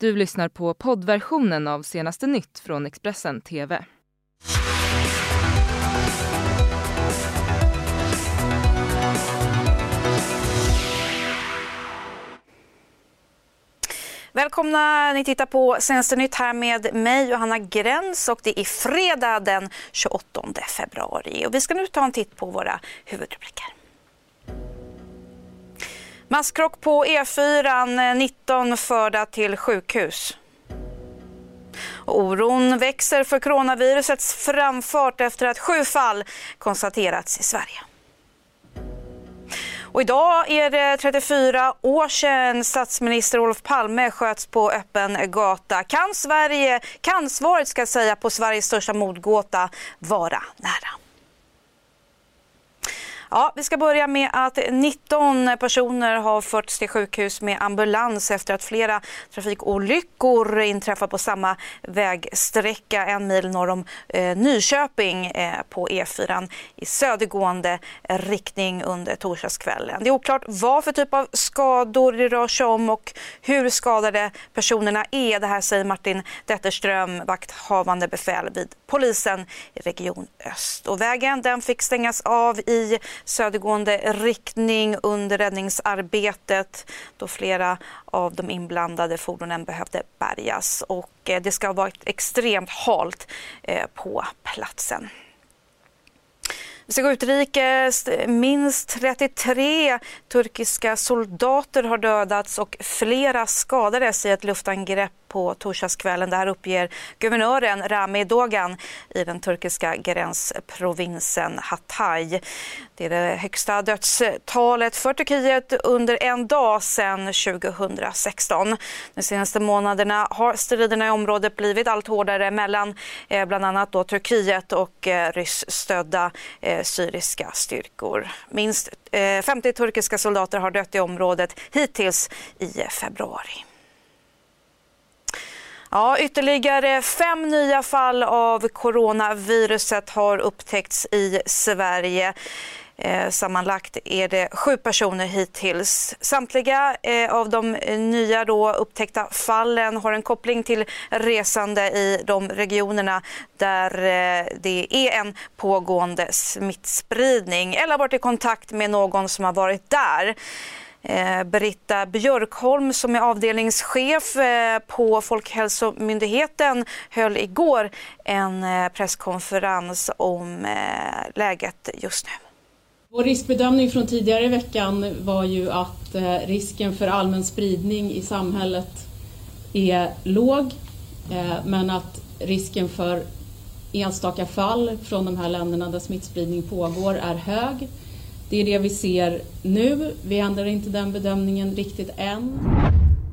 Du lyssnar på poddversionen av senaste nytt från Expressen TV. Välkomna, ni tittar på Senaste nytt här med mig Johanna Gräns och det är fredag den 28 februari och vi ska nu ta en titt på våra huvudrubriker. Masskrock på E4, 19 eh, förda till sjukhus. Oron växer för coronavirusets framfart efter att sju fall konstaterats i Sverige. Och idag är det 34 år sedan statsminister Olof Palme sköts på öppen gata. Kan Sverige, kan svaret ska säga på Sveriges största mordgåta vara nära? Ja, vi ska börja med att 19 personer har förts till sjukhus med ambulans efter att flera trafikolyckor inträffat på samma vägsträcka en mil norr om eh, Nyköping eh, på E4 i södergående riktning under torsdagskvällen. Det är oklart vad för typ av skador det rör sig om och hur skadade personerna är. Det här säger Martin Detterström, vakthavande befäl vid polisen i Region Öst. Och vägen den fick stängas av i södergående riktning under räddningsarbetet då flera av de inblandade fordonen behövde bärgas och eh, det ska ha varit extremt halt eh, på platsen. Vi ska gå utrikes. Minst 33 turkiska soldater har dödats och flera skadades i ett luftangrepp på torsdagskvällen. Det här uppger guvernören Rami Dogan i den turkiska gränsprovinsen Hatay. Det är det högsta dödstalet för Turkiet under en dag sedan 2016. De senaste månaderna har striderna i området blivit allt hårdare mellan eh, bland annat då Turkiet och eh, ryssstödda eh, syriska styrkor. Minst 50 turkiska soldater har dött i området hittills i februari. Ja, ytterligare fem nya fall av coronaviruset har upptäckts i Sverige. Eh, sammanlagt är det sju personer hittills. Samtliga eh, av de eh, nya då upptäckta fallen har en koppling till resande i de regionerna där det är en pågående smittspridning eller har varit i kontakt med någon som har varit där. Eh, Britta Björkholm som är avdelningschef eh, på Folkhälsomyndigheten höll igår en eh, presskonferens om läget just nu. Vår riskbedömning från tidigare i veckan var ju att risken för allmän spridning i samhället är låg men att risken för enstaka fall från de här länderna där smittspridning pågår är hög. Det är det vi ser nu. Vi ändrar inte den bedömningen riktigt än.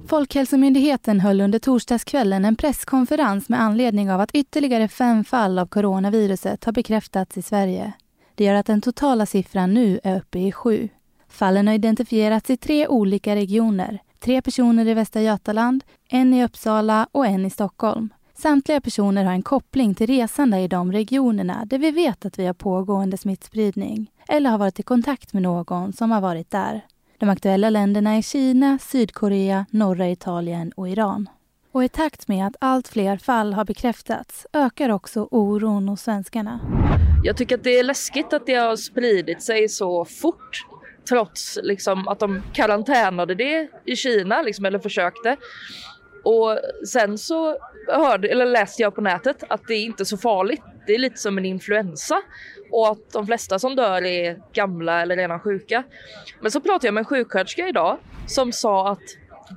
Folkhälsomyndigheten höll under torsdagskvällen en presskonferens med anledning av att ytterligare fem fall av coronaviruset har bekräftats i Sverige. Det gör att den totala siffran nu är uppe i sju. Fallen har identifierats i tre olika regioner. Tre personer i Västra Götaland, en i Uppsala och en i Stockholm. Samtliga personer har en koppling till resande i de regionerna där vi vet att vi har pågående smittspridning eller har varit i kontakt med någon som har varit där. De aktuella länderna är Kina, Sydkorea, norra Italien och Iran. Och i takt med att allt fler fall har bekräftats ökar också oron hos svenskarna. Jag tycker att det är läskigt att det har spridit sig så fort trots liksom, att de karantänade det i Kina, liksom, eller försökte. Och sen så hörde, eller läste jag på nätet att det är inte så farligt. Det är lite som en influensa och att de flesta som dör är gamla eller redan sjuka. Men så pratade jag med en sjuksköterska idag som sa att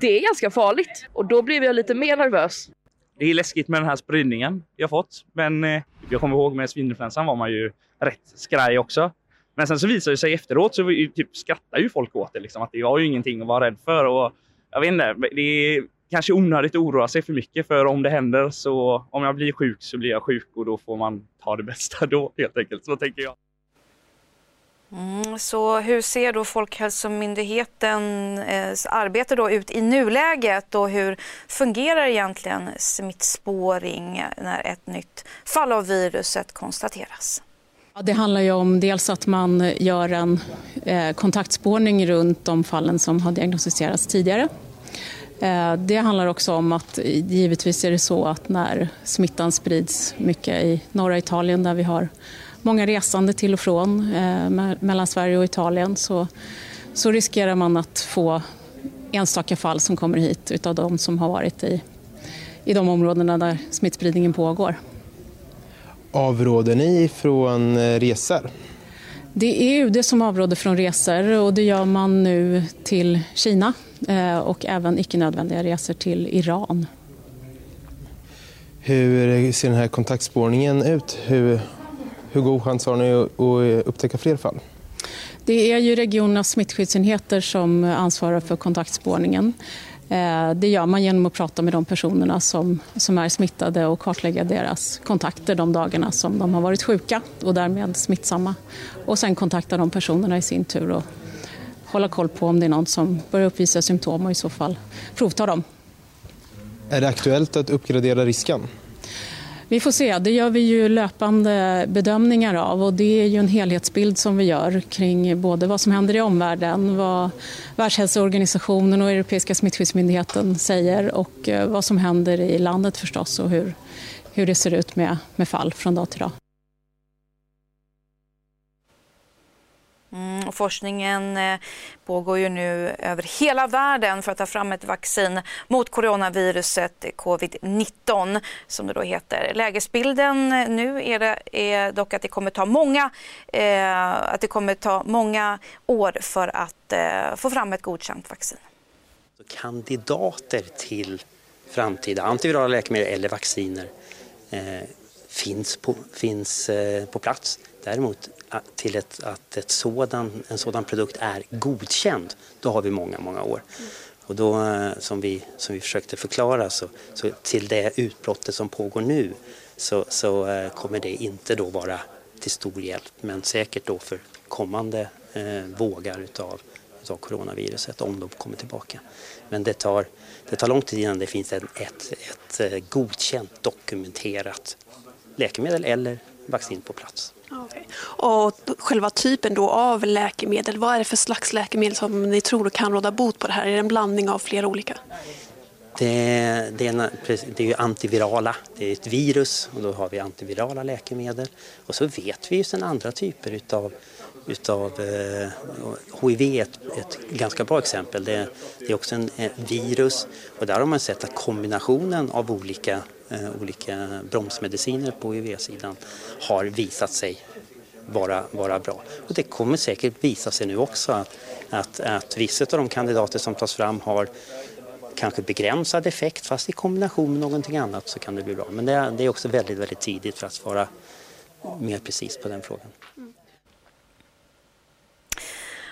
det är ganska farligt och då blev jag lite mer nervös. Det är läskigt med den här spridningen vi har fått, men eh, jag kommer ihåg med svininfluensan var man ju rätt skraj också. Men sen så visar det sig efteråt så typ skrattar ju folk åt det, liksom, att det var ju ingenting att vara rädd för. Och jag vet inte, det är kanske onödigt oroa sig för mycket för om det händer så om jag blir sjuk så blir jag sjuk och då får man ta det bästa då helt enkelt. Så tänker jag. Mm, så hur ser då Folkhälsomyndighetens arbete då ut i nuläget och hur fungerar egentligen smittspåring när ett nytt fall av viruset konstateras? Det handlar ju om dels att man gör en eh, kontaktspårning runt de fallen som har diagnostiserats tidigare Eh, Eh, det handlar också om att givetvis är det så att när smittan sprids mycket i norra Italien där vi har många resande till och från eh, mellan Sverige och Italien så, så riskerar man att få enstaka fall som kommer hit utav de som har varit i, i de områdena där smittspridningen pågår. Avråder ni från eh, resor? Det är UD som avråder från resor och det gör man nu till Kina eh, och även icke nödvändiga resor till Iran. Hur ser den här kontaktspårningen ut? Hur, hur god chans har ni att upptäcka fler fall? Det är ju regionernas smittskyddsenheter som ansvarar för kontaktspårningen. Eh, det gör man genom att prata med de personerna som, som är smittade och kartlägga deras kontakter de dagarna som de har varit sjuka och därmed smittsamma. Och sen kontakta de personerna i sin tur och hålla koll på om det är någon som börjar uppvisa symptom och i så fall provta dem. Är det aktuellt att uppgradera risken? Vi får se, det gör vi ju löpande bedömningar av och det är ju en helhetsbild som vi gör kring både vad som händer i omvärlden, vad Världshälsoorganisationen och Europeiska smittskyddsmyndigheten säger och eh, vad som händer i landet förstås och hur, hur det ser ut med, med fall från dag till dag. Mm, och forskningen eh, pågår ju nu över hela världen för att ta fram ett vaccin mot coronaviruset eh, covid-19 som det då heter. Lägesbilden eh, nu är, det, är dock att det kommer ta många, eh, att det kommer ta många år för att eh, få fram ett godkänt vaccin. Kandidater till framtida antivirala läkemedel eller vacciner eh, finns, på, finns eh, på plats. Däremot eh, till ett, att ett sådan, en sådan produkt är godkänd, då har vi många, många år. Och då, eh, som vi, som vi försökte förklara, så, så till det utbrottet som pågår nu så, så kommer det inte då vara till stor hjälp, men säkert då för kommande eh, vågar utav, utav coronaviruset om de kommer tillbaka. Men det tar, det tar lång tid innan det finns en, ett, ett, godkänt dokumenterat läkemedel eller vaccin på plats. Okay. Och själva typen då av läkemedel, vad är det för slags läkemedel som ni tror kan råda bot på det här? Är det en blandning av flera olika? Det, det, är, det är ju antivirala, det är ett virus och då har vi antivirala läkemedel. Och så vet vi ju sedan andra typer utav, utav eh, HIV är ett, ett, ganska bra exempel. Det, det är också en, ett virus och där har man sett att kombinationen av olika eh, Eh, olika bromsmediciner på HIV-sidan har visat sig vara, vara bra. Och det kommer säkert visa sig nu också att, att, att vissa av de kandidater som tas fram har kanske begränsad effekt fast i kombination med någonting annat så kan det bli bra. Men det är, det är också väldigt, väldigt tidigt för att svara mer precis på den frågan.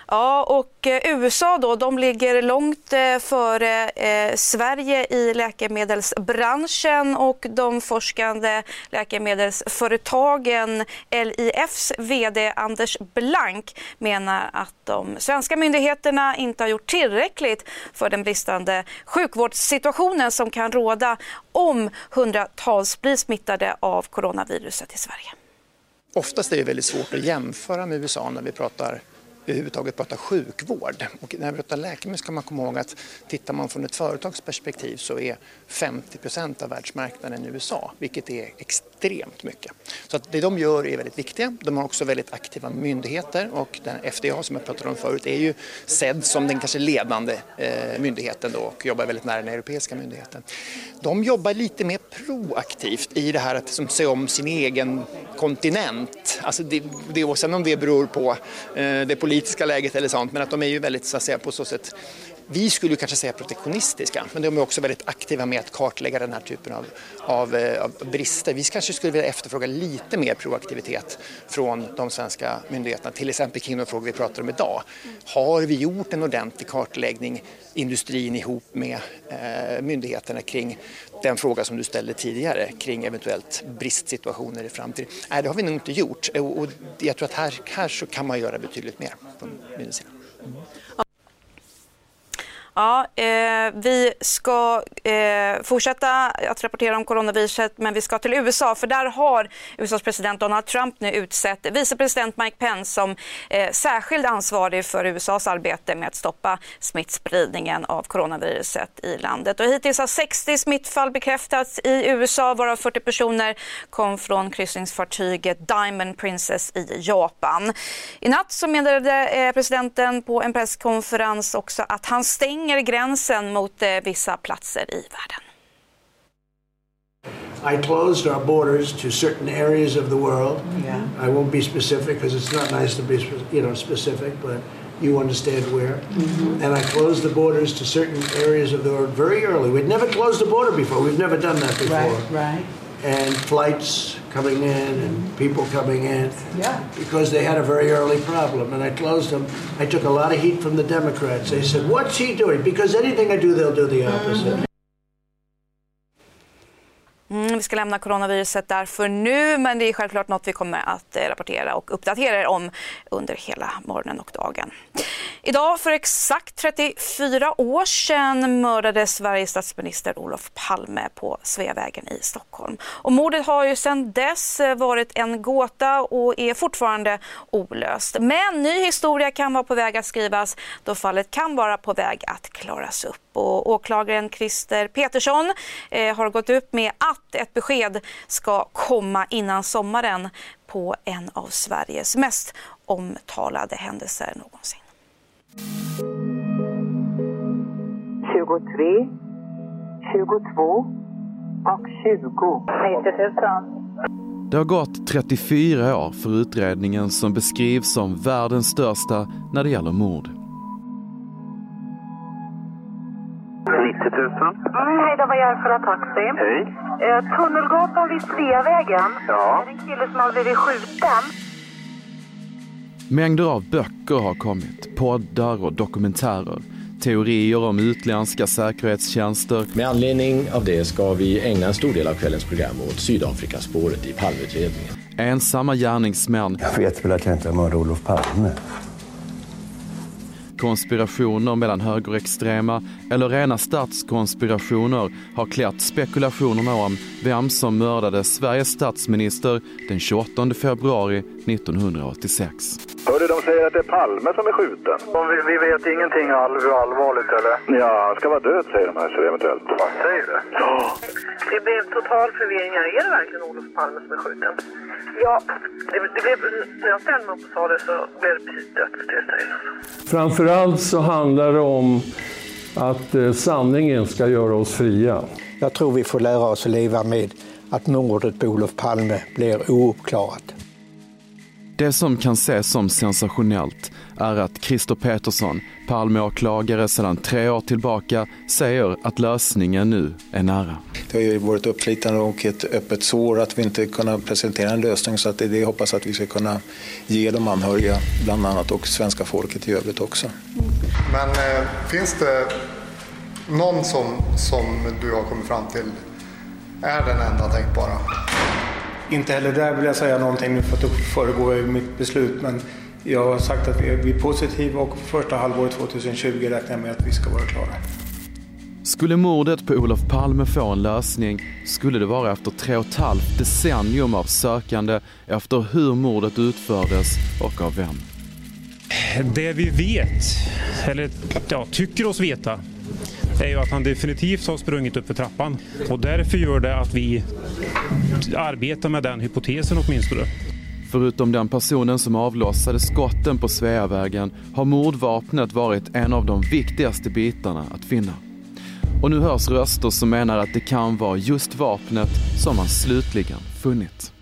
Ja, och eh, USA då, de ligger långt eh, före eh, Sverige i läkemedelsbranschen och de forskande läkemedelsföretagen LIFs VD Anders Blank menar att de svenska myndigheterna inte har gjort tillräckligt för den bristande sjukvårdssituationen som kan råda om hundratals blir smittade av coronaviruset i Sverige. Oftast är det väldigt svårt att jämföra med USA när vi pratar överhuvudtaget prata sjukvård. Och när vi pratar läkemedel ska man komma ihåg att tittar man från ett företagsperspektiv så är 50 procent av världsmarknaden i USA, vilket är extremt extremt mycket. Så att det de gör är väldigt viktiga. De har också väldigt aktiva myndigheter och den FDA som jag pratade om förut är ju sedd som den kanske ledande eh, myndigheten då och jobbar väldigt nära den europeiska myndigheten. De jobbar lite mer proaktivt i det här att liksom se om sin egen kontinent. Alltså det, det, och sen om det beror på eh, det politiska läget eller sånt, men att de är ju väldigt så att säga på så sätt vi skulle kanske säga protektionistiska, men de är också väldigt aktiva med att kartlägga den här typen av, av, eh, av, brister. Vi kanske skulle vilja efterfråga lite mer proaktivitet från de svenska myndigheterna, till exempel kring de frågor vi pratar om idag. Har vi gjort en ordentlig kartläggning, industrin ihop med eh, myndigheterna kring den fråga som du ställde tidigare kring eventuellt bristsituationer i framtiden? Nej, det har vi nog inte gjort och jag tror att här, här så kan man göra betydligt mer från myndighetssidan. Mm. Ja, eh, vi ska eh, fortsätta att rapportera om coronaviruset men vi ska till USA för där har USAs president Donald Trump nu utsett vicepresident Mike Pence som eh, särskild ansvarig för USAs arbete med att stoppa smittspridningen av coronaviruset i landet. Och hittills har 60 smittfall bekräftats i USA varav 40 personer kom från kryssningsfartyget Diamond Princess i Japan. I natt så meddelade eh, presidenten på en presskonferens också att han stänger stänger gränsen mot eh, vissa platser i världen. I closed our borders to certain areas of the world. Yeah. I won't be specific because it's not nice to be, you know, specific, but you understand where. Mm-hmm. And I closed the borders to certain areas of the world very early. We'd never closed the border before. We've never done that before. Right, right. And flights coming in and mm-hmm. people coming in. Yeah. Because they had a very early problem. And I closed them. I took a lot of heat from the Democrats. They said, What's he doing? Because anything I do, they'll do the opposite. Mm-hmm. Mm, vi ska lämna coronaviruset där för nu, men det är självklart något vi kommer att eh, rapportera och uppdatera er om under hela morgonen och dagen. Idag för exakt 34 år sedan mördades Sveriges statsminister Olof Palme på Sveavägen i Stockholm. Och mordet har ju sedan dess eh, varit en gåta och är fortfarande olöst. Men ny historia kan vara på väg att skrivas då fallet kan vara på väg att klaras upp. Och åklagaren Christer Petersson eh, har gått upp med att ett besked ska komma innan sommaren på en av Sveriges mest omtalade händelser någonsin. 23, 22 och 20. 90 000. Det har gått 34 år för utredningen som beskrivs som världens största när det gäller mord. 90 000. Hej, det var Järfälla Taxi. Hej. Eh, tunnelgatan vid Sveavägen. Ja. Det är en kille som har blivit skjuten. Mängder av böcker har kommit, poddar och dokumentärer. Teorier om utländska säkerhetstjänster. Med anledning av det ska vi ägna en stor del av kvällens program åt Sydafrikaspåret i Palmeutredningen. Ensamma gärningsmän. Jag vet väl att jag inte har mördat Olof Palme konspirationer mellan högerextrema eller rena statskonspirationer har klätt spekulationerna om vem som mördade Sveriges statsminister den 28 februari 1986. Hörde de säger att det är Palme som är skjuten. Vi, vi vet ingenting all, hur allvarligt eller? Ja, han ska vara död säger de här så eventuellt. Vad säger du? Ja. Det blev total förvirring här. Är det verkligen Olof Palme som är skjuten? Ja, det, det blev, när jag ställde mig upp och sa det så blev det precis dödstyst Framförallt så handlar det om att eh, sanningen ska göra oss fria. Jag tror vi får lära oss att leva med att mordet på Olof Palme blir ouppklarat. Det som kan ses som sensationellt är att Christer Petersson, Palmeåklagare sedan tre år tillbaka, säger att lösningen nu är nära. Det har ju varit uppslitande och ett öppet sår att vi inte kunnat presentera en lösning så att det, det hoppas att vi ska kunna ge de anhöriga bland annat och svenska folket i övrigt också. Men eh, finns det någon som, som du har kommit fram till är den enda tänkbara? Inte heller där vill jag säga någonting nu för att föregå mitt beslut men jag har sagt att vi är positiva och första halvåret 2020 räknar jag med att vi ska vara klara. Skulle mordet på Olof Palme få en lösning skulle det vara efter tre och ett halvt decennium av sökande efter hur mordet utfördes och av vem. Det vi vet, eller ja, tycker oss veta, är ju att han definitivt har sprungit upp för trappan. Och därför gör det att vi arbetar med den hypotesen åtminstone. Förutom den personen som avlossade skotten på Sveavägen har mordvapnet varit en av de viktigaste bitarna att finna. Och nu hörs röster som menar att det kan vara just vapnet som man slutligen funnit.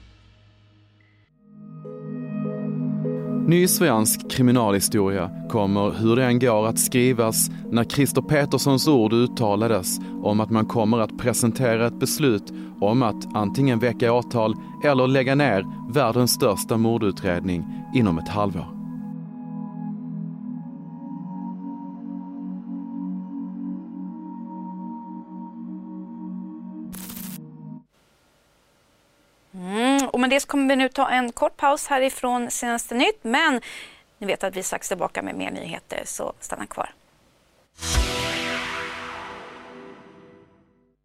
Ny svensk kriminalhistoria kommer, hur det än går, att skrivas när Christer Peterssons ord uttalades om att man kommer att presentera ett beslut om att antingen väcka åtal eller lägga ner världens största mordutredning inom ett halvår. Och med det kommer vi nu ta en kort paus härifrån Senaste Nytt. Men ni vet att vi är strax tillbaka med mer nyheter, så stanna kvar.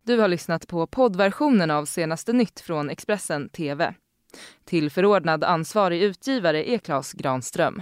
Du har lyssnat på poddversionen av Senaste Nytt från Expressen TV. Till förordnad ansvarig utgivare är Klas Granström.